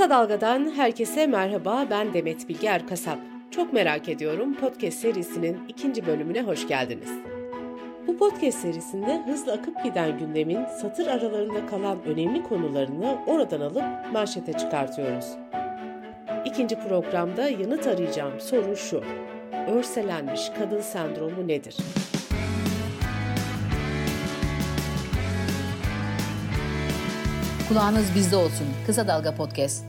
Kısa Dalga'dan herkese merhaba, ben Demet Bilge Erkasap. Çok merak ediyorum podcast serisinin ikinci bölümüne hoş geldiniz. Bu podcast serisinde hızlı akıp giden gündemin satır aralarında kalan önemli konularını oradan alıp manşete çıkartıyoruz. İkinci programda yanıt arayacağım soru şu. Örselenmiş kadın sendromu nedir? Kulağınız bizde olsun. Kısa Dalga Podcast.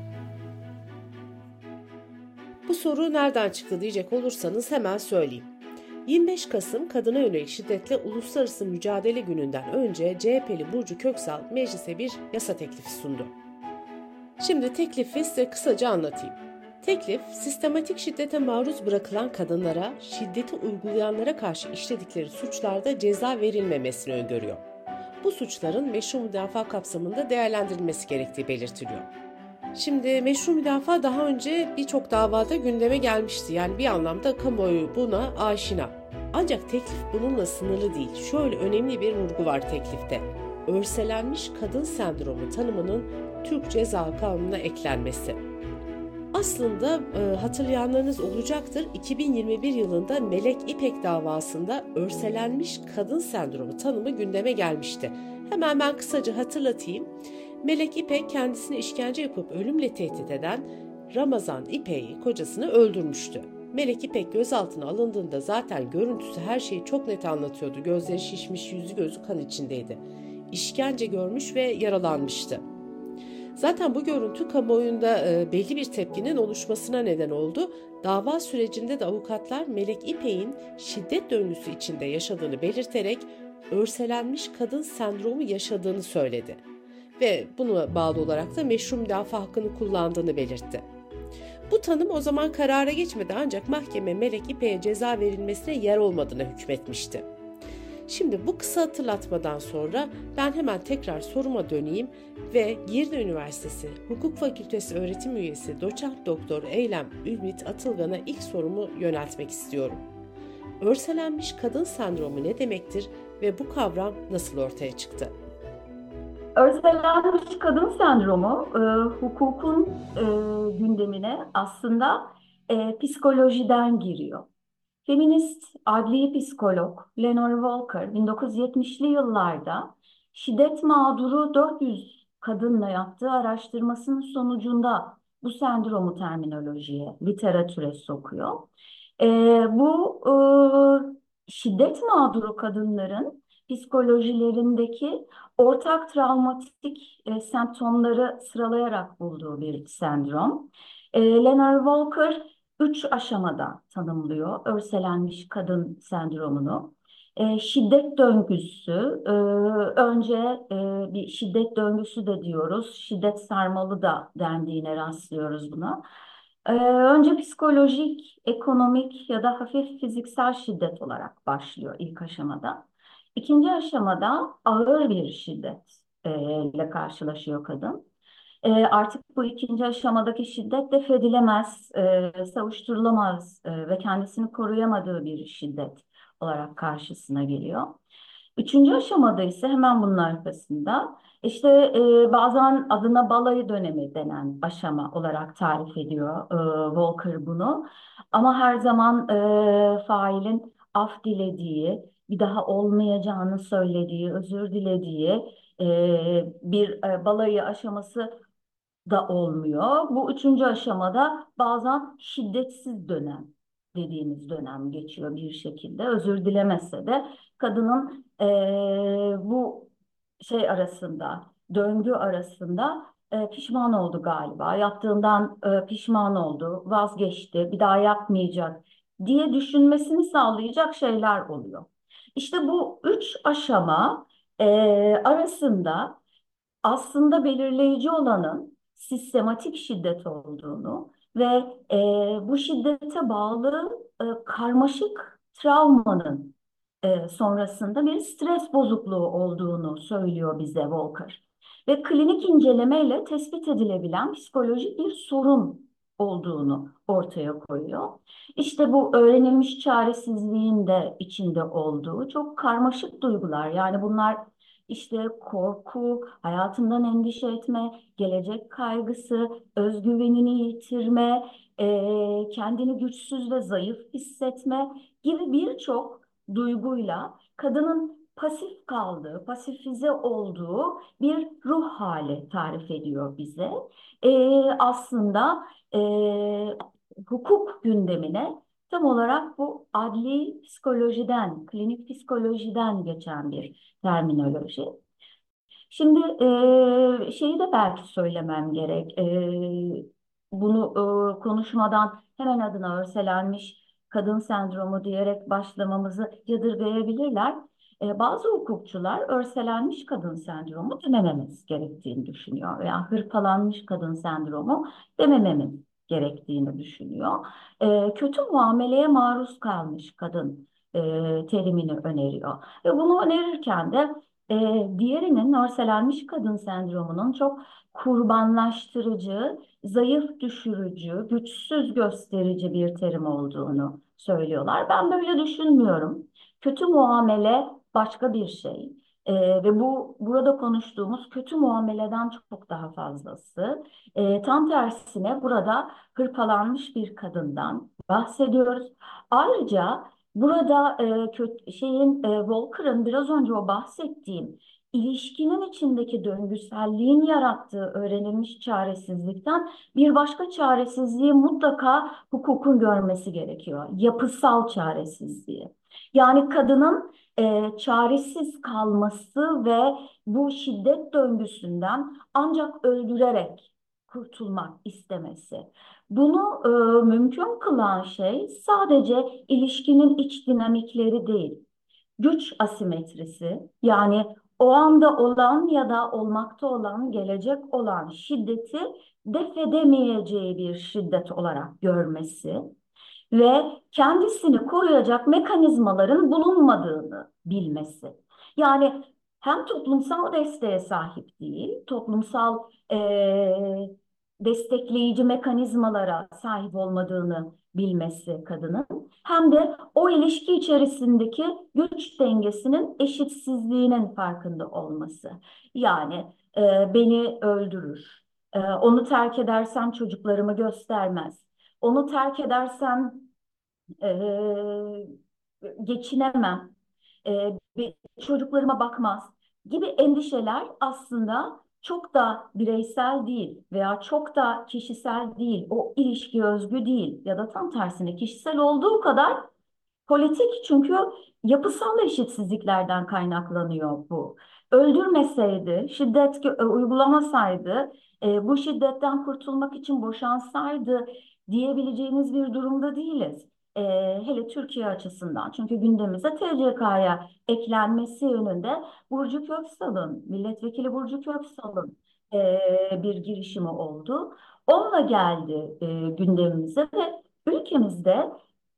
Bu soru nereden çıktı diyecek olursanız hemen söyleyeyim. 25 Kasım Kadına Yönelik Şiddetle Uluslararası Mücadele Günü'nden önce CHP'li Burcu Köksal meclise bir yasa teklifi sundu. Şimdi teklifi size kısaca anlatayım. Teklif, sistematik şiddete maruz bırakılan kadınlara, şiddeti uygulayanlara karşı işledikleri suçlarda ceza verilmemesini öngörüyor bu suçların meşru müdafaa kapsamında değerlendirilmesi gerektiği belirtiliyor. Şimdi meşru müdafaa daha önce birçok davada gündeme gelmişti. Yani bir anlamda kamuoyu buna aşina. Ancak teklif bununla sınırlı değil. Şöyle önemli bir vurgu var teklifte. Örselenmiş kadın sendromu tanımının Türk Ceza Kanunu'na eklenmesi. Aslında e, hatırlayanlarınız olacaktır 2021 yılında Melek İpek davasında örselenmiş kadın sendromu tanımı gündeme gelmişti. Hemen ben kısaca hatırlatayım. Melek İpek kendisine işkence yapıp ölümle tehdit eden Ramazan İpek'i kocasını öldürmüştü. Melek İpek gözaltına alındığında zaten görüntüsü her şeyi çok net anlatıyordu. Gözleri şişmiş, yüzü gözü kan içindeydi. İşkence görmüş ve yaralanmıştı. Zaten bu görüntü kamuoyunda e, belli bir tepkinin oluşmasına neden oldu. Dava sürecinde de avukatlar Melek İpek'in şiddet döngüsü içinde yaşadığını belirterek örselenmiş kadın sendromu yaşadığını söyledi ve buna bağlı olarak da meşru müdafaa hakkını kullandığını belirtti. Bu tanım o zaman karara geçmedi ancak mahkeme Melek İpek'e ceza verilmesine yer olmadığına hükmetmişti. Şimdi bu kısa hatırlatmadan sonra ben hemen tekrar soruma döneyim ve Girne Üniversitesi Hukuk Fakültesi öğretim üyesi doçent doktor Eylem Ümit Atılgan'a ilk sorumu yöneltmek istiyorum. Örselenmiş kadın sendromu ne demektir ve bu kavram nasıl ortaya çıktı? Örselenmiş kadın sendromu e, hukukun e, gündemine aslında e, psikolojiden giriyor. Feminist adli psikolog Lenore Walker 1970'li yıllarda şiddet mağduru 400 kadınla yaptığı araştırmasının sonucunda bu sendromu terminolojiye, literatüre sokuyor. E, bu e, şiddet mağduru kadınların psikolojilerindeki ortak travmatik e, semptomları sıralayarak bulduğu bir sendrom. E, Lenore Walker üç aşamada tanımlıyor örselenmiş kadın sendromunu. E, şiddet döngüsü, e, önce e, bir şiddet döngüsü de diyoruz, şiddet sarmalı da dendiğine rastlıyoruz buna. E, önce psikolojik, ekonomik ya da hafif fiziksel şiddet olarak başlıyor ilk aşamada. İkinci aşamada ağır bir şiddet ile karşılaşıyor kadın e, artık bu ikinci aşamadaki şiddet defedilemez, e, savuşturulamaz e, ve kendisini koruyamadığı bir şiddet olarak karşısına geliyor. Üçüncü aşamada ise hemen bunun arkasında işte e, bazen adına balayı dönemi denen aşama olarak tarif ediyor e, Walker bunu. Ama her zaman e, failin af dilediği, bir daha olmayacağını söylediği, özür dilediği e, bir e, balayı aşaması da olmuyor. Bu üçüncü aşamada bazen şiddetsiz dönem dediğimiz dönem geçiyor bir şekilde. Özür dilemese de kadının e, bu şey arasında, döngü arasında e, pişman oldu galiba. Yaptığından e, pişman oldu, vazgeçti, bir daha yapmayacak diye düşünmesini sağlayacak şeyler oluyor. İşte bu üç aşama e, arasında aslında belirleyici olanın sistematik şiddet olduğunu ve e, bu şiddete bağlı e, karmaşık travmanın e, sonrasında bir stres bozukluğu olduğunu söylüyor bize Walker. Ve klinik incelemeyle tespit edilebilen psikolojik bir sorun olduğunu ortaya koyuyor. İşte bu öğrenilmiş çaresizliğin de içinde olduğu çok karmaşık duygular. Yani bunlar işte korku, hayatından endişe etme, gelecek kaygısı, özgüvenini yitirme, e, kendini güçsüz ve zayıf hissetme gibi birçok duyguyla kadının pasif kaldığı, pasifize olduğu bir ruh hali tarif ediyor bize. E, aslında e, hukuk gündemine Tam olarak bu adli psikolojiden, klinik psikolojiden geçen bir terminoloji. Şimdi e, şeyi de belki söylemem gerek. E, bunu e, konuşmadan hemen adına örselenmiş kadın sendromu diyerek başlamamızı yadırgayabilirler. E, bazı hukukçular örselenmiş kadın sendromu demememiz gerektiğini düşünüyor veya hırpalanmış kadın sendromu demememiz gerektiğini düşünüyor. E, kötü muameleye maruz kalmış kadın e, terimini öneriyor. Ve bunu önerirken de e, diğerinin örselenmiş kadın sendromunun çok kurbanlaştırıcı, zayıf düşürücü, güçsüz gösterici bir terim olduğunu söylüyorlar. Ben böyle düşünmüyorum. Kötü muamele başka bir şey. E, ve bu burada konuştuğumuz kötü muameleden çok daha fazlası. E, tam tersine burada hırpalanmış bir kadından bahsediyoruz. Ayrıca burada e, kötü, şeyin e, Walker'ın biraz önce o bahsettiğim ilişkinin içindeki döngüselliğin yarattığı öğrenilmiş çaresizlikten bir başka çaresizliği mutlaka hukukun görmesi gerekiyor. Yapısal çaresizliği. Yani kadının e, çaresiz kalması ve bu şiddet döngüsünden ancak öldürerek kurtulmak istemesi. Bunu e, mümkün kılan şey sadece ilişkinin iç dinamikleri değil, güç asimetrisi yani o anda olan ya da olmakta olan, gelecek olan şiddeti defedemeyeceği bir şiddet olarak görmesi ve kendisini koruyacak mekanizmaların bulunmadığını bilmesi. Yani hem toplumsal desteğe sahip değil, toplumsal e, destekleyici mekanizmalara sahip olmadığını bilmesi kadının hem de o ilişki içerisindeki güç dengesinin eşitsizliğinin farkında olması. Yani e, beni öldürür, e, onu terk edersem çocuklarımı göstermez, onu terk edersem e, geçinemem, e, çocuklarıma bakmaz gibi endişeler aslında çok da bireysel değil veya çok da kişisel değil, o ilişki özgü değil ya da tam tersine kişisel olduğu kadar politik çünkü yapısal eşitsizliklerden kaynaklanıyor bu. Öldürmeseydi, şiddet e, uygulamasaydı, e, bu şiddetten kurtulmak için boşansaydı diyebileceğimiz bir durumda değiliz e, hele Türkiye açısından çünkü gündemimize TCK'ya eklenmesi yönünde Burcu Köksal'ın, milletvekili Burcu Köksal'ın e, bir girişimi oldu. Onunla geldi e, gündemimize ve ülkemizde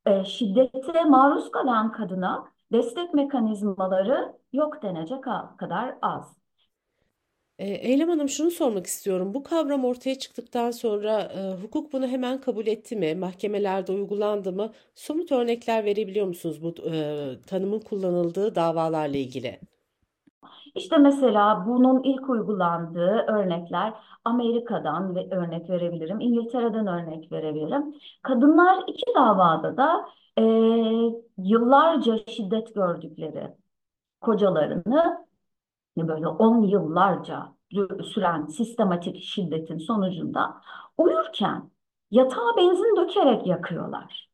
e, şiddete maruz kalan kadına destek mekanizmaları yok denecek kadar az. Ee, Eylem Hanım şunu sormak istiyorum. Bu kavram ortaya çıktıktan sonra e, hukuk bunu hemen kabul etti mi? Mahkemelerde uygulandı mı? Somut örnekler verebiliyor musunuz bu e, tanımın kullanıldığı davalarla ilgili? İşte mesela bunun ilk uygulandığı örnekler Amerika'dan ve örnek verebilirim, İngiltere'den örnek verebilirim. Kadınlar iki davada da e, yıllarca şiddet gördükleri kocalarını hani böyle on yıllarca süren sistematik şiddetin sonucunda uyurken yatağa benzin dökerek yakıyorlar.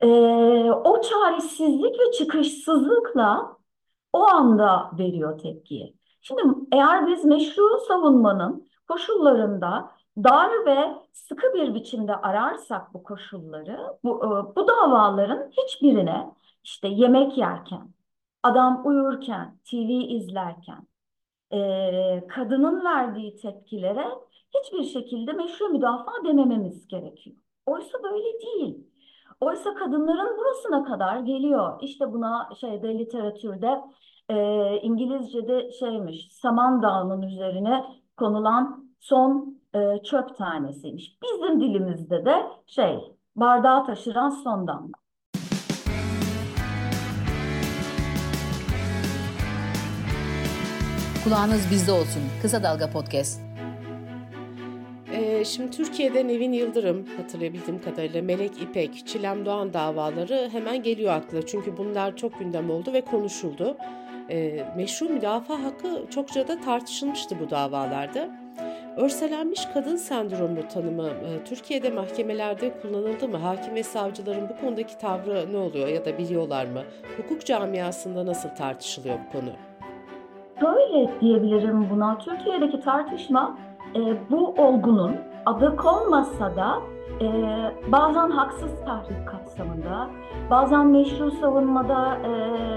Ee, o çaresizlik ve çıkışsızlıkla o anda veriyor tepkiyi. Şimdi eğer biz meşru savunmanın koşullarında dar ve sıkı bir biçimde ararsak bu koşulları, bu, e, bu davaların hiçbirine işte yemek yerken, adam uyurken, TV izlerken, e, kadının verdiği tepkilere hiçbir şekilde meşru müdafaa demememiz gerekiyor. Oysa böyle değil. Oysa kadınların burasına kadar geliyor. İşte buna şeyde literatürde e, İngilizce'de şeymiş saman dağının üzerine konulan son e, çöp tanesiymiş. Bizim dilimizde de şey bardağı taşıran son damla. Kulağınız bizde olsun. Kısa Dalga Podcast. Ee, şimdi Türkiye'de Nevin Yıldırım hatırlayabildiğim kadarıyla Melek İpek, Çilem Doğan davaları hemen geliyor akla. Çünkü bunlar çok gündem oldu ve konuşuldu. Ee, meşru müdafaa hakkı çokça da tartışılmıştı bu davalarda. Örselenmiş kadın sendromu tanımı e, Türkiye'de mahkemelerde kullanıldı mı? Hakim ve savcıların bu konudaki tavrı ne oluyor ya da biliyorlar mı? Hukuk camiasında nasıl tartışılıyor bu konu? Böyle diyebilirim buna. Türkiye'deki tartışma e, bu olgunun adı konmasa da e, bazen haksız tahrik kapsamında, bazen meşru savunmada, e,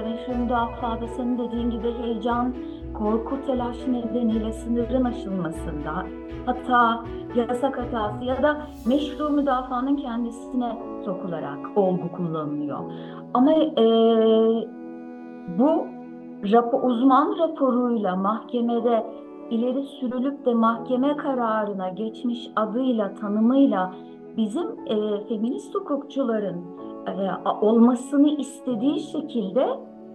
meşru müdafada senin dediğin gibi heyecan, korku, telaş nedeniyle sınırın aşılmasında, hata, yasak hatası ya da meşru müdafaanın kendisine sokularak olgu kullanılıyor. Ama e, bu rapor, uzman raporuyla mahkemede ileri sürülüp de mahkeme kararına geçmiş adıyla, tanımıyla bizim e, feminist hukukçuların e, olmasını istediği şekilde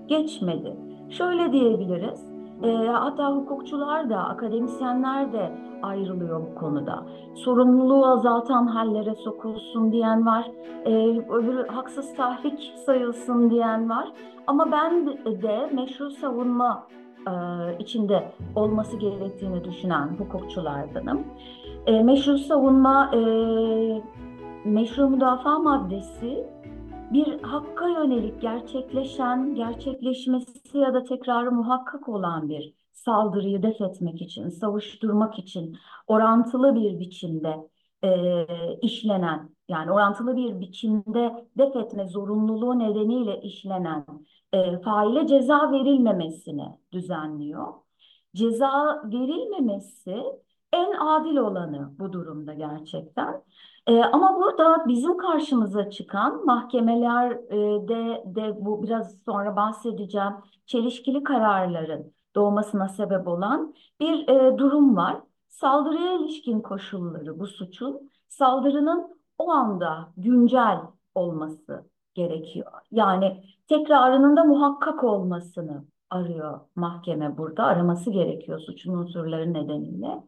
geçmedi. Şöyle diyebiliriz, e, hatta hukukçular da, akademisyenler de ayrılıyor bu konuda. Sorumluluğu azaltan hallere sokulsun diyen var, e, öbürü haksız tahrik sayılsın diyen var. Ama ben de meşru savunma e, içinde olması gerektiğini düşünen hukukçulardanım. E, meşru savunma, e, meşru müdafaa maddesi bir hakka yönelik gerçekleşen, gerçekleşmesi ya da tekrarı muhakkak olan bir saldırıyı def etmek için, savuşturmak için orantılı bir biçimde e, işlenen, yani orantılı bir biçimde def etme zorunluluğu nedeniyle işlenen e, faile ceza verilmemesini düzenliyor. Ceza verilmemesi en adil olanı bu durumda gerçekten. E, ama burada bizim karşımıza çıkan mahkemelerde de bu biraz sonra bahsedeceğim çelişkili kararların doğmasına sebep olan bir e, durum var. Saldırıya ilişkin koşulları bu suçun saldırının o anda güncel olması gerekiyor. Yani tekrarının da muhakkak olmasını arıyor mahkeme burada. Araması gerekiyor suçun unsurları nedeniyle.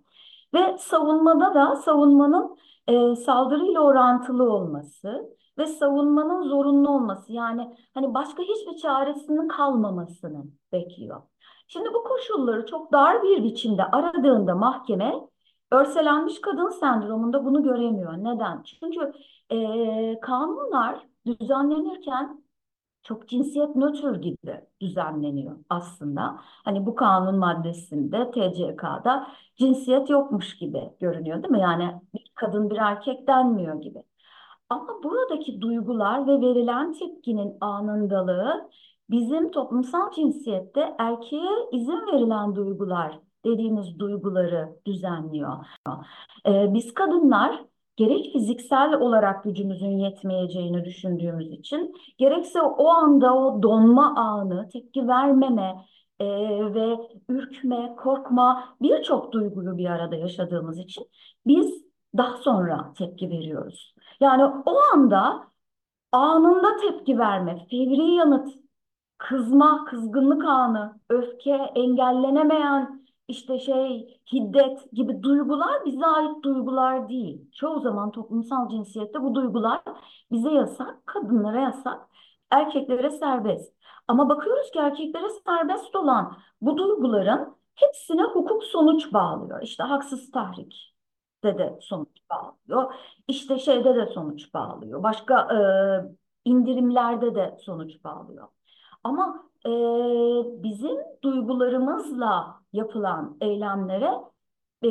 Ve savunmada da savunmanın e, saldırıyla orantılı olması ve savunmanın zorunlu olması yani hani başka hiçbir çaresinin kalmamasını bekliyor. Şimdi bu koşulları çok dar bir biçimde aradığında mahkeme örselenmiş kadın sendromunda bunu göremiyor. Neden? Çünkü e, kanunlar düzenlenirken çok cinsiyet nötr gibi düzenleniyor aslında. Hani bu kanun maddesinde TCK'da cinsiyet yokmuş gibi görünüyor değil mi? Yani bir kadın bir erkek denmiyor gibi. Ama buradaki duygular ve verilen tepkinin anındalığı bizim toplumsal cinsiyette erkeğe izin verilen duygular dediğimiz duyguları düzenliyor. Ee, biz kadınlar gerek fiziksel olarak gücümüzün yetmeyeceğini düşündüğümüz için gerekse o anda o donma anı, tepki vermeme e, ve ürkme, korkma birçok duyguyu bir arada yaşadığımız için biz daha sonra tepki veriyoruz. Yani o anda anında tepki verme, fevri yanıt, kızma, kızgınlık anı, öfke, engellenemeyen işte şey, hiddet gibi duygular bize ait duygular değil. Çoğu zaman toplumsal cinsiyette bu duygular bize yasak, kadınlara yasak, erkeklere serbest. Ama bakıyoruz ki erkeklere serbest olan bu duyguların hepsine hukuk sonuç bağlıyor. İşte haksız tahrik de de sonuç bağlıyor. İşte şeyde de sonuç bağlıyor. Başka e, indirimlerde de sonuç bağlıyor. Ama e, bizim duygularımızla yapılan eylemlere e,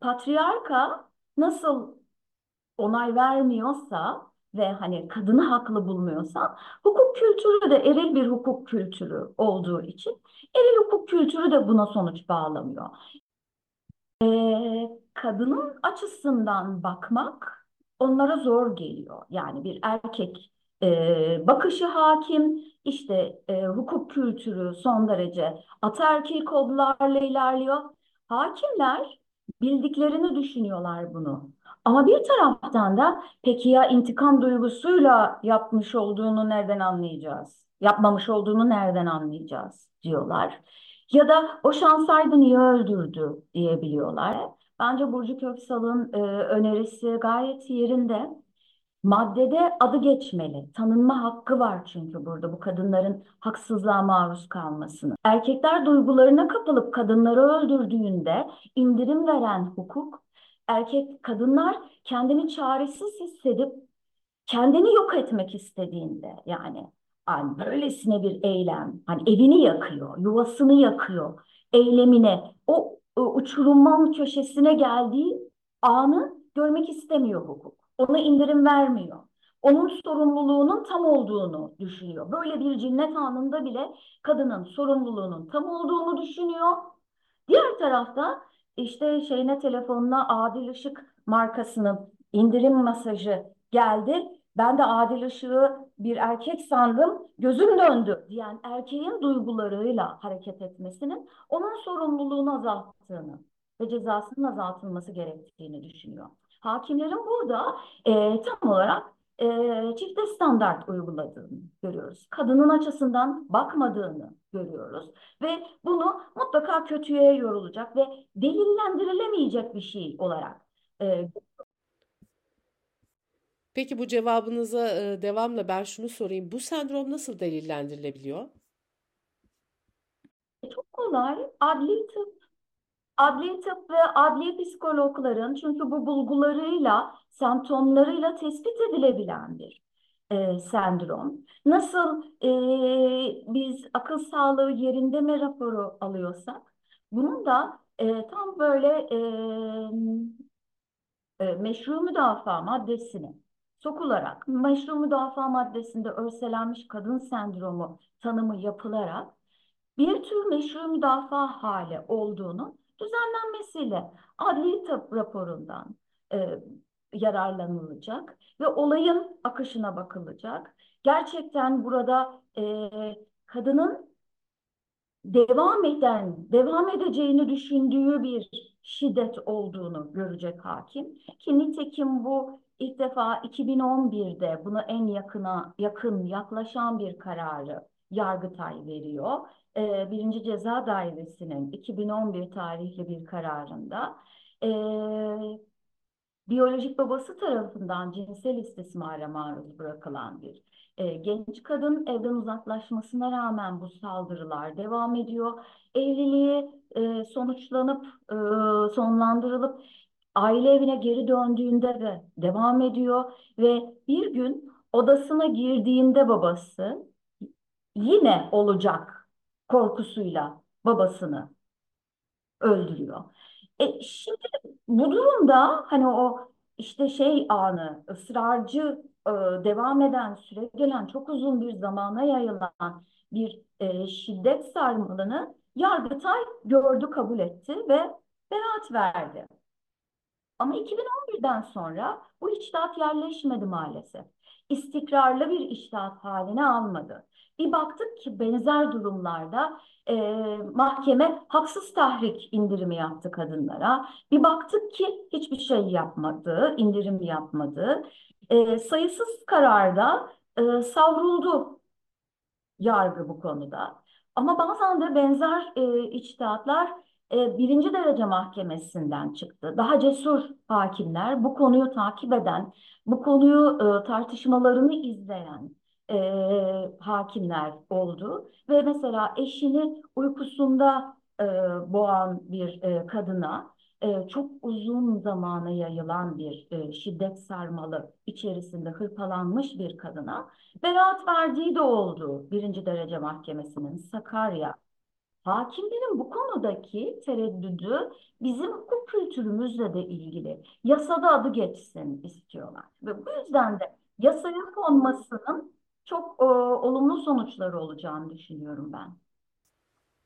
patriarka nasıl onay vermiyorsa ve hani kadını haklı bulmuyorsa hukuk kültürü de eril bir hukuk kültürü olduğu için eril hukuk kültürü de buna sonuç bağlamıyor. Ee, kadının açısından bakmak onlara zor geliyor. Yani bir erkek e, bakışı hakim, işte e, hukuk kültürü son derece ataerkil kodlarla ilerliyor. Hakimler bildiklerini düşünüyorlar bunu. Ama bir taraftan da peki ya intikam duygusuyla yapmış olduğunu nereden anlayacağız? Yapmamış olduğunu nereden anlayacağız diyorlar. Ya da boşansaydı niye öldürdü diyebiliyorlar. Bence Burcu Köksal'ın e, önerisi gayet yerinde. Maddede adı geçmeli. Tanınma hakkı var çünkü burada bu kadınların haksızlığa maruz kalmasını. Erkekler duygularına kapılıp kadınları öldürdüğünde indirim veren hukuk, erkek kadınlar kendini çaresiz hissedip kendini yok etmek istediğinde yani yani böylesine bir eylem, hani evini yakıyor, yuvasını yakıyor, eylemine, o, uçurumun köşesine geldiği anı görmek istemiyor hukuk. Ona indirim vermiyor. Onun sorumluluğunun tam olduğunu düşünüyor. Böyle bir cinnet anında bile kadının sorumluluğunun tam olduğunu düşünüyor. Diğer tarafta işte şeyine telefonuna Adil Işık markasının indirim masajı geldi. Ben de Adil Işık'ı bir erkek sandım, gözüm döndü diyen erkeğin duygularıyla hareket etmesinin onun sorumluluğunu azalttığını ve cezasının azaltılması gerektiğini düşünüyor. Hakimlerin burada e, tam olarak e, çifte standart uyguladığını görüyoruz. Kadının açısından bakmadığını görüyoruz ve bunu mutlaka kötüye yorulacak ve delillendirilemeyecek bir şey olarak e, Peki bu cevabınıza e, devamla ben şunu sorayım. Bu sendrom nasıl delillendirilebiliyor? Çok kolay. Adli tıp, adli tıp ve adli psikologların çünkü bu bulgularıyla, semptomlarıyla tespit edilebilen bir e, sendrom. Nasıl e, biz akıl sağlığı yerinde mi raporu alıyorsak, bunun da e, tam böyle e, e, meşru müdafaa maddesini sokularak meşru müdafaa maddesinde örselenmiş kadın sendromu tanımı yapılarak bir tür meşru müdafaa hali olduğunu düzenlenmesiyle adli tıp raporundan e, yararlanılacak ve olayın akışına bakılacak. Gerçekten burada e, kadının devam eden, devam edeceğini düşündüğü bir şiddet olduğunu görecek hakim. Ki nitekim bu ilk defa 2011'de buna en yakına yakın yaklaşan bir kararı Yargıtay veriyor. Ee, Birinci Ceza Dairesi'nin 2011 tarihli bir kararında e, biyolojik babası tarafından cinsel istismara maruz bırakılan bir e, genç kadın evden uzaklaşmasına rağmen bu saldırılar devam ediyor. Evliliği e, sonuçlanıp e, sonlandırılıp aile evine geri döndüğünde de devam ediyor ve bir gün odasına girdiğinde babası yine olacak korkusuyla babasını öldürüyor. E şimdi bu durumda hani o işte şey anı ısrarcı e, devam eden süre gelen çok uzun bir zamana yayılan bir e, şiddet sarmalını Yargıtay gördü kabul etti ve beraat verdi. Ama 2011'den sonra bu içtihat yerleşmedi maalesef. İstikrarlı bir içtihat haline almadı. Bir baktık ki benzer durumlarda e, mahkeme haksız tahrik indirimi yaptı kadınlara. Bir baktık ki hiçbir şey yapmadı, indirim yapmadı. E, sayısız kararda e, savruldu yargı bu konuda. Ama bazen de benzer e, içtihatlar e, birinci derece mahkemesinden çıktı. Daha cesur hakimler, bu konuyu takip eden, bu konuyu e, tartışmalarını izleyen e, hakimler oldu. Ve mesela eşini uykusunda e, boğan bir e, kadına e, çok uzun zamana yayılan bir e, şiddet sarmalı içerisinde hırpalanmış bir kadına beraat verdiği de oldu birinci derece mahkemesinin Sakarya Hakimlerin bu konudaki tereddüdü bizim hukuk kültürümüzle de ilgili. Yasada adı geçsin istiyorlar. Ve bu yüzden de yasaya konmasının çok e, olumlu sonuçları olacağını düşünüyorum ben.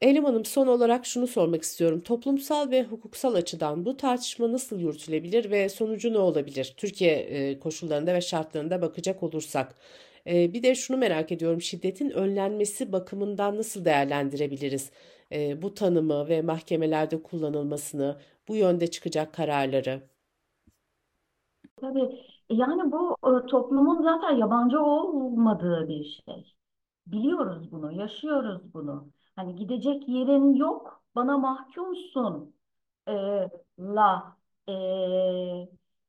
Elim Hanım son olarak şunu sormak istiyorum. Toplumsal ve hukuksal açıdan bu tartışma nasıl yürütülebilir ve sonucu ne olabilir? Türkiye e, koşullarında ve şartlarında bakacak olursak. E, bir de şunu merak ediyorum. Şiddetin önlenmesi bakımından nasıl değerlendirebiliriz? E, bu tanımı ve mahkemelerde kullanılmasını, bu yönde çıkacak kararları. Tabii yani bu toplumun zaten yabancı olmadığı bir şey. Biliyoruz bunu, yaşıyoruz bunu. Hani gidecek yerin yok, bana mahkumsun e, la e,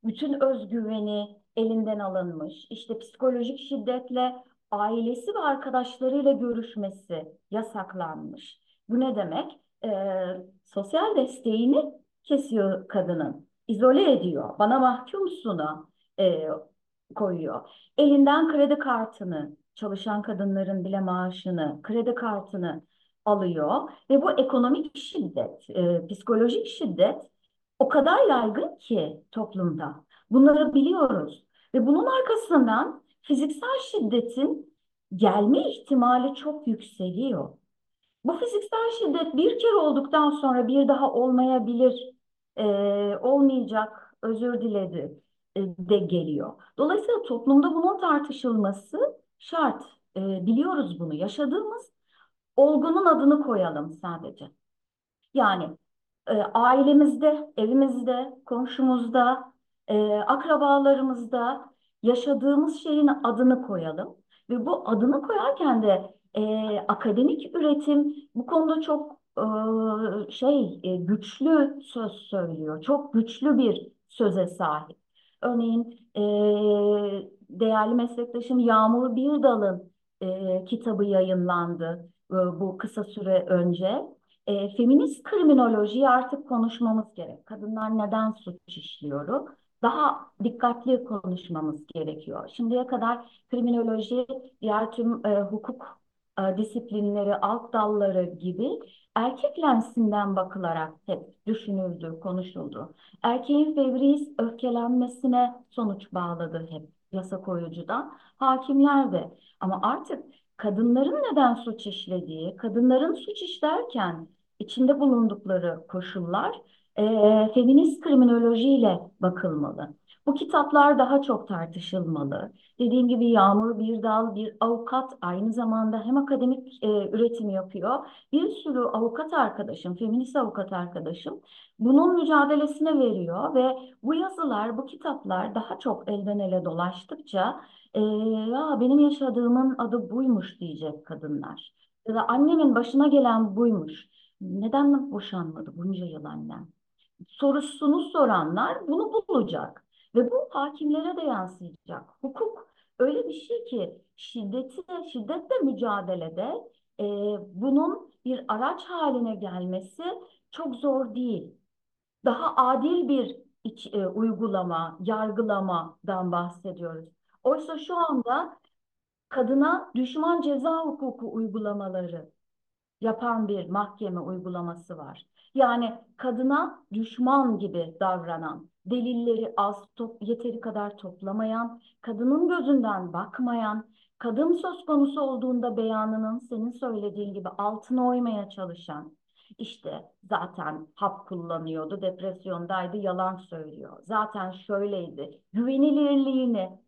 bütün özgüveni elinden alınmış. İşte psikolojik şiddetle ailesi ve arkadaşlarıyla görüşmesi yasaklanmış. Bu ne demek? E, sosyal desteğini kesiyor kadının, izole ediyor, bana mahkumsuna e, koyuyor. Elinden kredi kartını, çalışan kadınların bile maaşını, kredi kartını alıyor ve bu ekonomik şiddet, e, psikolojik şiddet o kadar yaygın ki toplumda. Bunları biliyoruz ve bunun arkasından fiziksel şiddetin gelme ihtimali çok yükseliyor. Bu fiziksel şiddet bir kere olduktan sonra bir daha olmayabilir, e, olmayacak, özür diledi de geliyor. Dolayısıyla toplumda bunun tartışılması şart. E, biliyoruz bunu. Yaşadığımız olgunun adını koyalım sadece. Yani e, ailemizde, evimizde, komşumuzda, e, akrabalarımızda yaşadığımız şeyin adını koyalım. Ve bu adını koyarken de e, akademik üretim bu konuda çok e, şey e, güçlü söz söylüyor. Çok güçlü bir söze sahip. Örneğin e, değerli meslektaşım Yağmur Birdal'ın e, kitabı yayınlandı e, bu kısa süre önce. E, feminist kriminolojiyi artık konuşmamız gerek. Kadınlar neden suç işliyor? Daha dikkatli konuşmamız gerekiyor. Şimdiye kadar kriminoloji, diğer tüm e, hukuk disiplinleri, alt dalları gibi erkek lensinden bakılarak hep düşünüldü, konuşuldu. Erkeğin fevri öfkelenmesine sonuç bağladı hep yasa koyucudan. Hakimler de. Ama artık kadınların neden suç işlediği, kadınların suç işlerken içinde bulundukları koşullar e, feminist kriminolojiyle bakılmalı. Bu kitaplar daha çok tartışılmalı. Dediğim gibi Yağmur Birdal bir avukat aynı zamanda hem akademik e, üretim yapıyor. Bir sürü avukat arkadaşım, feminist avukat arkadaşım bunun mücadelesine veriyor ve bu yazılar, bu kitaplar daha çok elden ele dolaştıkça e, ya benim yaşadığımın adı buymuş diyecek kadınlar. Ya da annemin başına gelen buymuş. Neden boşanmadı bunca yıl annem? Sorusunu soranlar bunu bulacak. Ve bu hakimlere de yansıyacak. Hukuk öyle bir şey ki şiddeti, şiddetle mücadelede e, bunun bir araç haline gelmesi çok zor değil. Daha adil bir iç, e, uygulama, yargılamadan bahsediyoruz. Oysa şu anda kadına düşman ceza hukuku uygulamaları yapan bir mahkeme uygulaması var. Yani kadına düşman gibi davranan, delilleri az, top, yeteri kadar toplamayan, kadının gözünden bakmayan, kadın söz konusu olduğunda beyanının senin söylediğin gibi altına oymaya çalışan, işte zaten hap kullanıyordu, depresyondaydı, yalan söylüyor. Zaten şöyleydi. Güvenilirliğini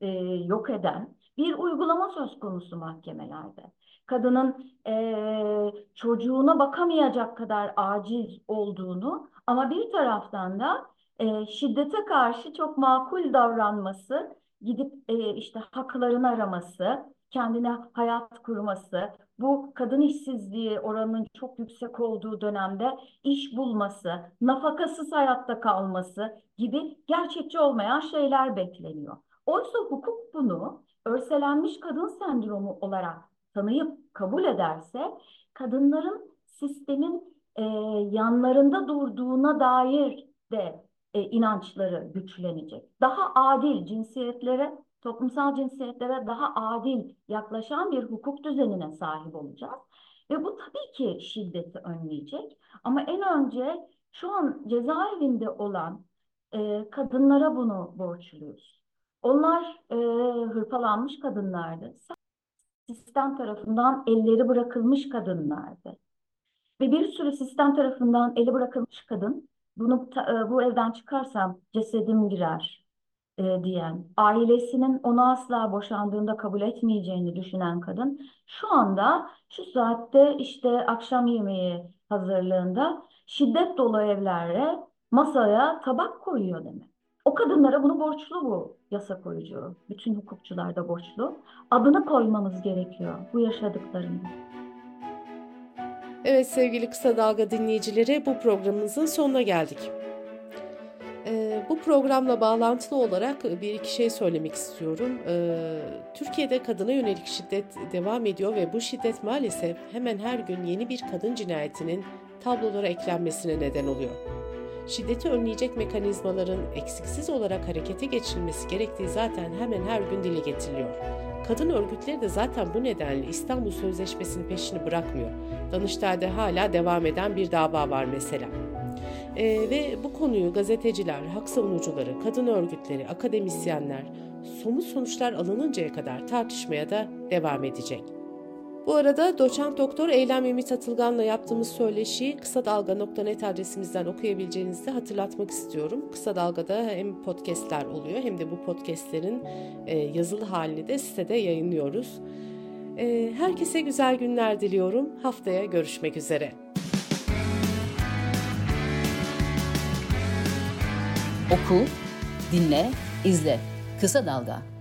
e, yok eden bir uygulama söz konusu mahkemelerde kadının e, çocuğuna bakamayacak kadar aciz olduğunu ama bir taraftan da e, şiddete karşı çok makul davranması, gidip e, işte haklarını araması, kendine hayat kurması, bu kadın işsizliği oranının çok yüksek olduğu dönemde iş bulması, nafakasız hayatta kalması gibi gerçekçi olmayan şeyler bekleniyor. Oysa hukuk bunu örselenmiş kadın sendromu olarak tanıyıp kabul ederse kadınların sistemin e, yanlarında durduğuna dair de e, inançları güçlenecek. Daha adil cinsiyetlere, toplumsal cinsiyetlere daha adil yaklaşan bir hukuk düzenine sahip olacağız. Ve bu tabii ki şiddeti önleyecek. Ama en önce şu an cezaevinde olan e, kadınlara bunu borçluyuz. Onlar e, hırpalanmış kadınlardı sistem tarafından elleri bırakılmış kadınlardı. Ve bir sürü sistem tarafından eli bırakılmış kadın, bunu e, bu evden çıkarsam cesedim girer e, diyen, ailesinin onu asla boşandığında kabul etmeyeceğini düşünen kadın, şu anda şu saatte işte akşam yemeği hazırlığında şiddet dolu evlere masaya tabak koyuyor demek. O kadınlara bunu borçlu bu yasa koyucu. Bütün hukukçular da borçlu. Adını koymamız gerekiyor bu yaşadıklarını. Evet sevgili Kısa Dalga dinleyicileri bu programımızın sonuna geldik. Ee, bu programla bağlantılı olarak bir iki şey söylemek istiyorum. Ee, Türkiye'de kadına yönelik şiddet devam ediyor ve bu şiddet maalesef hemen her gün yeni bir kadın cinayetinin tablolara eklenmesine neden oluyor. Şiddeti önleyecek mekanizmaların eksiksiz olarak harekete geçirilmesi gerektiği zaten hemen her gün dile getiriliyor. Kadın örgütleri de zaten bu nedenle İstanbul Sözleşmesi'nin peşini bırakmıyor. Danıştay'da hala devam eden bir dava var mesela. Ee, ve bu konuyu gazeteciler, hak savunucuları, kadın örgütleri, akademisyenler somut sonuçlar alınıncaya kadar tartışmaya da devam edecek. Bu arada doçent doktor Eylem Ümit Atılgan'la yaptığımız söyleşiyi kısa dalga.net adresimizden okuyabileceğinizi hatırlatmak istiyorum. Kısa Dalga'da hem podcastler oluyor hem de bu podcastlerin e, yazılı halini de sitede yayınlıyoruz. E, herkese güzel günler diliyorum. Haftaya görüşmek üzere. Oku, dinle, izle. Kısa Dalga.